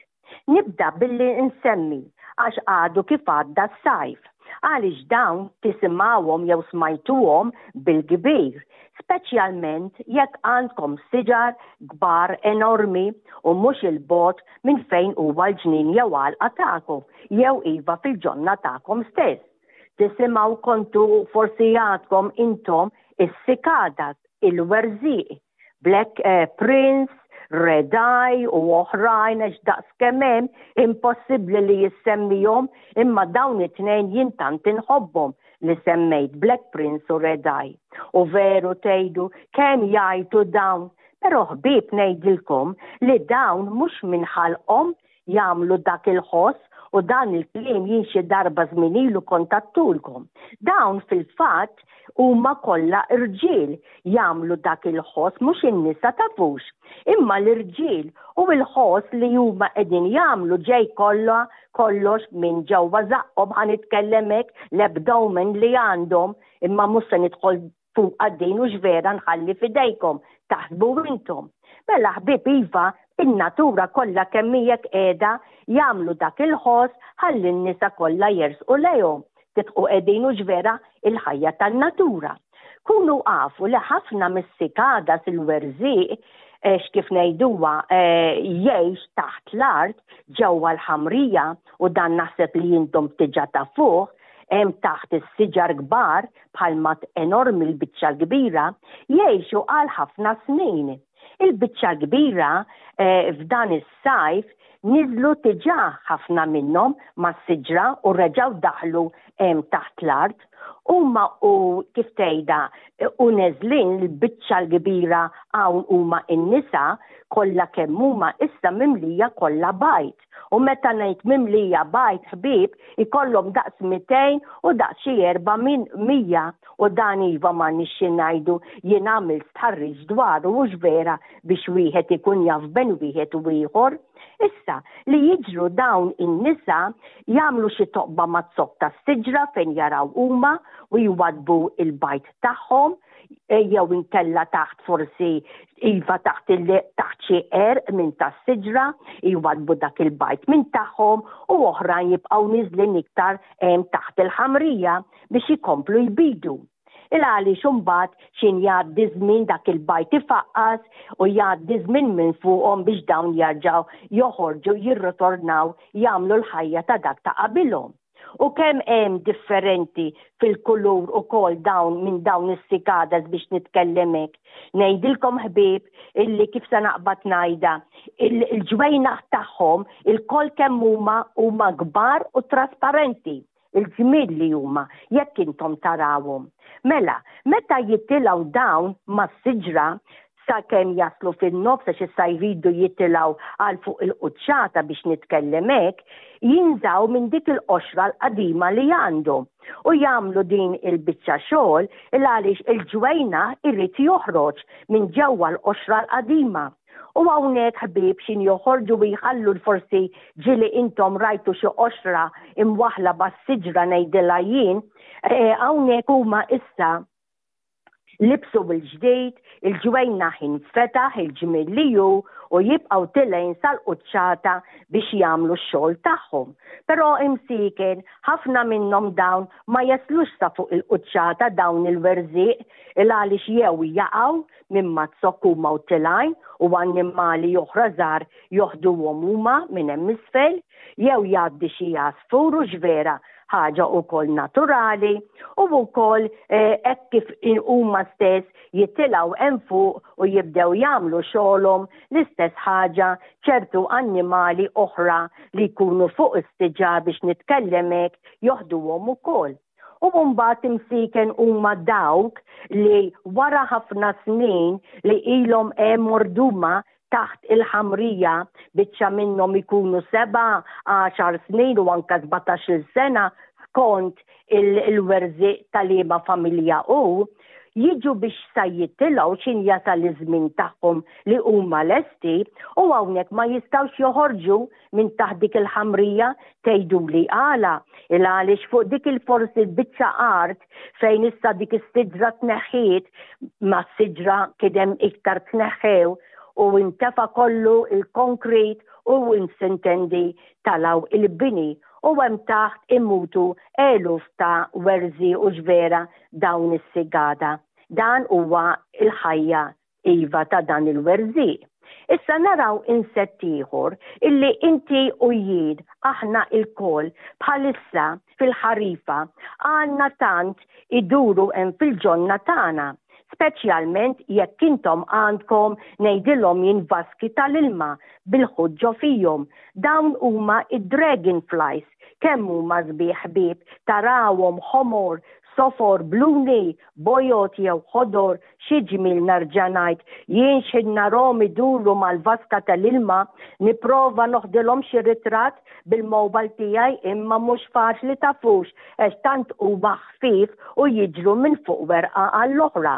Nibda billi nsemmi, għax għadu kif għadda s-sajf, għaliex dawn tisimgħuhom jew smajtuhom bil-kbir, speċjalment jekk għandkom siġar kbar enormi u mhux 'il bogħod minn fejn huwa l-ġnien jew għalqa tagħkom, jew iva fil-ġonna tagħkom stess. Tisimgħu kontu forsi għadkom intom is-cicadad, il-werżieq, black prince, red eye u oħrajn għax daqs kemm hemm impossibbli li jissemmihom imma dawn it-tnejn jien tant inħobbhom li semmejt Black Prince u Red Eye. U veru tgħidu kemm jgħajtu dawn Però ħbieb ngħidilkom li dawn mhux minn ħalqhom jagħmlu dak il-ħoss u dan il-kliem jien xi darba żmien ilu kontattulkom. Dawn fil-fatt huma kollha rġiel jagħmlu dak il-ħoss mhux in-nisa tafux. Imma l-irġiel u l-ħoss li huma qegħdin jagħmlu ġej kollha kollox minn ġewwa żaqqhom ħa nitkellem hekk l-abdomen li għandhom imma mhux se nidħol fuqha d-din u x'vera nħalli f'idejkom, taħsbu intom. Mela ħbieb iva, in-natura kollha kemm hi hekk qiegħda jagħmlu dak il-ħoss ħalli n-nisa kollha jersqu lejhom. Tidħqu qegħdin u x'vera il-ħajja tan-natura. Kunu afu li ħafna mis-sikadas il-werżieq għax kif ngħiduha jgħix taħt l-art ġewwa l-ħamrija u dan naħseb li intom tiġa tafuh hemm taħt is-siġar kbar bħal-mat enormi l-biċċa l-kbira, jgħixu għal ħafna snin. Il-biċċa l-kbira eh, f'dan is-sajf niżlu tiġà ħafna minnhom mas-siġra u reġgħu daħlu eh, taħt l-art. Huma u kif tgħidha u neżlin l-biċċa l-kbira hawn huma n-nisa kollha kemm huma issa mimlija kollha bajt. bajt. U meta ngħid mimlija bajt ħbieb ikollhom daqs 200 u daqs xi erba' minn mija u dan iva m'għandniex xi ngħidu jien għamilt stħarriġ dwaru mhux vera biex wieħed ikun jaf ben wieħed u ieħor. Issa, li jiġru dawn in-nisa jagħmlu xi toqba maz-zokk tas-siġra fejn jaraw huma u jwaddbu il-bajt tagħhom, jew inkella taħt forsi iva taħt il taħt xi erq minn tas-siġra jwadbu dak il-bajt minn tagħhom u oħrajn jibqgħu niżlin iktar taħt il-ħamrija biex jkomplu jbidu. Il għaliex imbagħad x'in jgħaddi żmien dak il-bajt ifaqqas u jgħaddi żmien minn fuqhom biex dawn jarġgħu joħorġu jirritornaw jagħmlu l-ħajja ta' dak ta' qabilhom. U kemm hemm differenti fil-kulur ukoll dawn minn dawn is-sikadas biex nitkellemek. Ngħidilkom ħbieb illi kif se naqbad ngħidha, il-ġwejnaħ tagħhom il-koll kemm huma huma kbar u trasparenti il-ġmiel li huma jekk intom tarawhom. Mela, meta jitilgħu dawn mas-siġra sakemm jaslu fin-nofs għax issa jridu jitilgħu għal fuq il-quċċata biex nitkellem hekk, jinżaw minn dik il-qoxra l-qadima li għandhom u jagħmlu din il-biċċa xogħol il għaliex il-ġwejna irrid joħroġ minn ġewwa l-qoxra l-qadima. U hawnhekk ħbieb xin joħorġu u jħallu l-forsi ġili intom rajtu xi qoxra imwaħla bas-siġra ngħidilha jien, eh, hawnhekk huma issa Libsu mill-ġdid, il-ġwejna ħin fetaħ il-ġmiel li hu u jibqgħu tilgħin sal-quċċata biex jagħmlu x-xogħol tagħhom. Però imsiekin, ħafna minnhom dawn ma jeslux sa fuq il-quċċata dawn il-werżieq il għaliex jew jaqgħu minn mazzokk huma u tilgħin u annimali oħra żgħar joħduhom huma minn hemm isfel, jew jgħaddi xi għasfur u xvera ħaġa wkoll naturali u wkoll eh, hekk kif huma stess jitilgħu hemm fuq u jibdew jagħmlu xogħolhom l-istess ħaġa ċertu annimali oħra li jkunu fuq istiġa biex nitkellem hekk joħduhom ukoll. U mbagħad imsiken huma dawk li wara ħafna snin li ilhom hemm morduma taħt il-ħamrija, biċċa minnhom ikunu seba', għaxar snin u anke sbatax-il sena skont il-werżieq ta' liema familja hu, jiġu biex sa jitilgħu x'in jasal iż-żmien tagħhom li huma lesti u hawnhekk ma jistgħux joħorġu minn taħt dik il-ħamrija tgħiduli għala il għaliex fuq dik il-forsi l-biċċa art fejn issa dik is-sidra tneħħiet ma s-sidra kidem iktar tneħħew u intefa kollu il-konkret u insintendi talaw il-bini u hemm taħt immutu eluf ta' werzi u ġvera dawn is-sigada. Dan huwa il-ħajja Iva ta' dan il-werżiq. Issa naraw insett ieħor illi inti u jien, aħna ilkoll, bħalissa fil-ħarifa għandna tant iduru hemm fil-ġonna tagħna, speċjalment jekk intom għandkom ngħidilhom jien vaski tal-ilma bil-ħut ġo fihom. Dawn huma d-dragon flies, kemm huma sbieħ ħbieb, tarawhom ħomor, sofor, bluni, bojod jew ħodor Xi ġmiel nerġa' ngħid, jien x'ħin narahom iduru mal-vaska tal-ilma, nipprova noħdilhom xi ritratt bil-mobile tiegħi imma mhux faċli tafux għax tant huma ħfief u jiġru minn fuq werqa għall-oħra.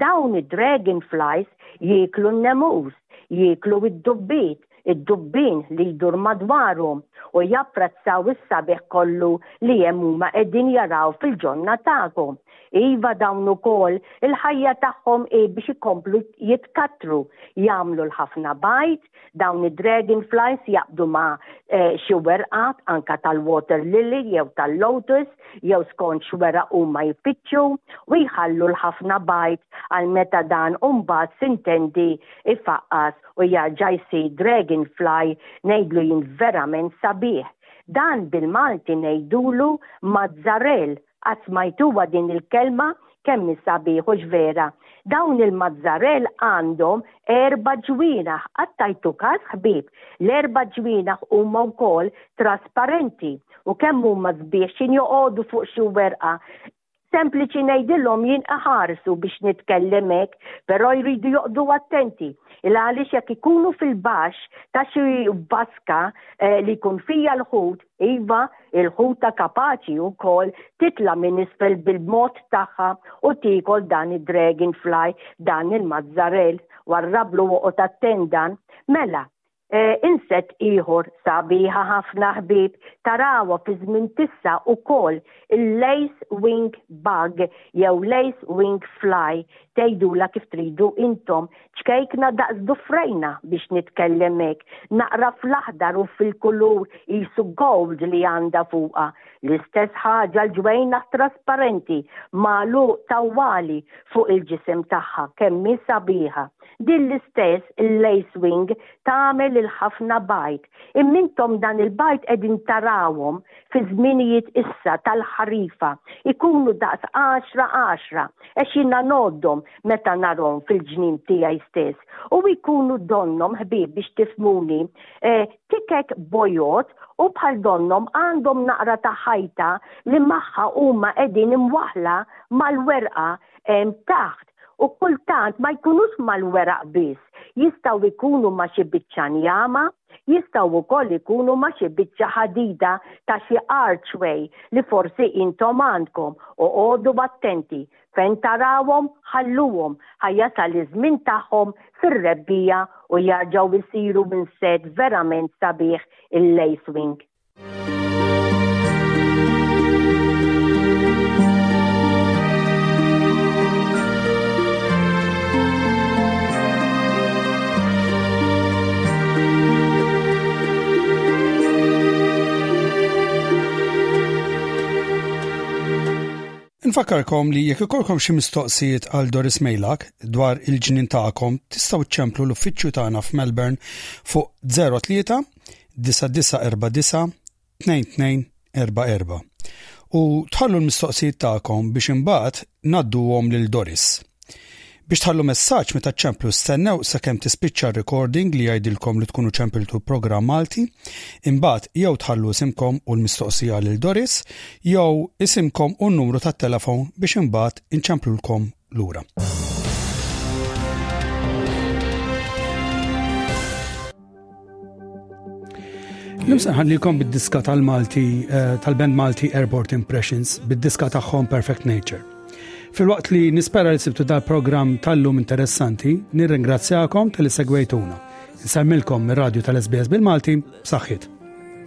Dawn id-dragonflies jieklu n-nemus, jieklu id-dubbiet, id-dubbin li jdur madwarhom u japprezzaw is-sabiħ kollu li hemm huma qegħdin jaraw fil-ġornatahom. Iva dawn ukoll il-ħajja tagħhom hi biex ikomplu jitkattru, jagħmlu l-ħafna bajd, dawn id-dragonflies jaqbdu ma' eh, xi werqa anka tal-water lily jew tal-lotus jew skont x'weraq huma jfittxu u jħallu l-ħafna bajd għal meta dan umbagħad sintendi ifaqqas u jarġa' jsir dragonfly ngħidlu jien verament sabiħ. Dan bil-Malti ngħidulu mazzarell, qatt smajtuha din il-kelma kemm hi sabiħ hux vera? Dawn il-mazzarell għandhom erba' ġwienaħ, qatt tajtu każ ħbieb? L-erba' ġwienaħ huma wkoll trasparenti u kemm huma sbieħ x'injoqogħdu fuq xi werqa sempliċi ngħidilhom jien iħarsu biex nitkellem hekk, però jridu joqdu attenti. Il għaliex jekk ikunu fil-baxx ta' xi baska eh, li jkun fija l-ħut, iva il-ħuta kapaċi wkoll titla' minn isfel bil-mod tagħha u tikol dan id-dragonfly, dan il-mazzarell, warrablu u attendan. Mela, Eh, insett ieħor sabiħa ħafna ħbib tarawha fi żmien tissa ukoll il-lace wing bug jew lace wing fly tgħidula kif tridu intom ċkejkna daqs dufrejna biex nitkellem hekk naqra fl-aħdar u fil-kulur isu gold li għandha fuqha l-istess ħaġa l-ġwejna trasparenti magħluq tawwali fuq il-ġisem tagħha kemm sabiħa Din l-istess il-lacewing tagħmel lil ħafna bajd. Imma intom dan il-bajd qegħdin tarawhom fiż-żminijiet issa tal-ħarifa, ikunu daqs għaxra għaxra, għax jiena ngħoddhom meta narhom fil-ġnien tiegħi stess, u jkunu donnhom ħbieb biex tifhmuni, tikek bojod u bħal donnhom għandhom naqra ta' ħajta li magħha huma qegħdin imwaħħla mal-werqa hemm taħt. u kultant ma jkunux mal-weraq biss, jistgħu jkunu ma' xi biċċa njama, jistgħu wkoll ikunu ma' xi biċċa ħadida ta' xi archway li forsi intom għandkom, oqogħdu attenti, fejn tarawhom ħalluhom ħa jasal iż-żmien tagħhom fir-rebbiegħa u jarġgħu jsiru insett verament sabiħ il-lacewing. Infakkarkom li jekk ikolkom xi mistoqsijiet għal Doris Mejlak dwar il-ġnien tagħkom tistgħu ċċemplu l-uffiċċju tagħna f'Melbourne fuq 03 99492244 u tħallu l-mistoqsijiet tagħkom biex imbagħad ngħadduhom lil Doris. Biex tħallu messaġġ meta ċemplu stennew sakemm tispiċċa r-recording li jgħidilkom li tkunu ċempiltu programm Malti, imbagħad jew tħallu isimkom u l-mistoqsija lil Doris, jew isimkom u n-numru tat-telefon biex imbagħad inċemplulkom lura. Nimsan ħallilkom bid-diska tal-Malti, eh, tal-band Malti Airport Impressions, bid-diska tagħhom Perfect Nature. Fil-waqt li nispera li sibtu dal-programm tal-lum interessanti, nirringrazzjakom tal-li segwejtuna. Nsemmilkom mir-radju tal-SBS bil-Malti, saħħit.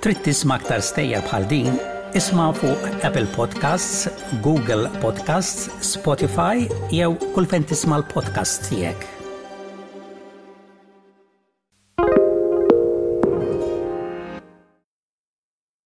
Trid tisma' aktar stejjer bħal din? Isma' fuq Apple Podcasts, Google Podcasts, Spotify jew kull fejn tisma' l-podcasts tiegħek.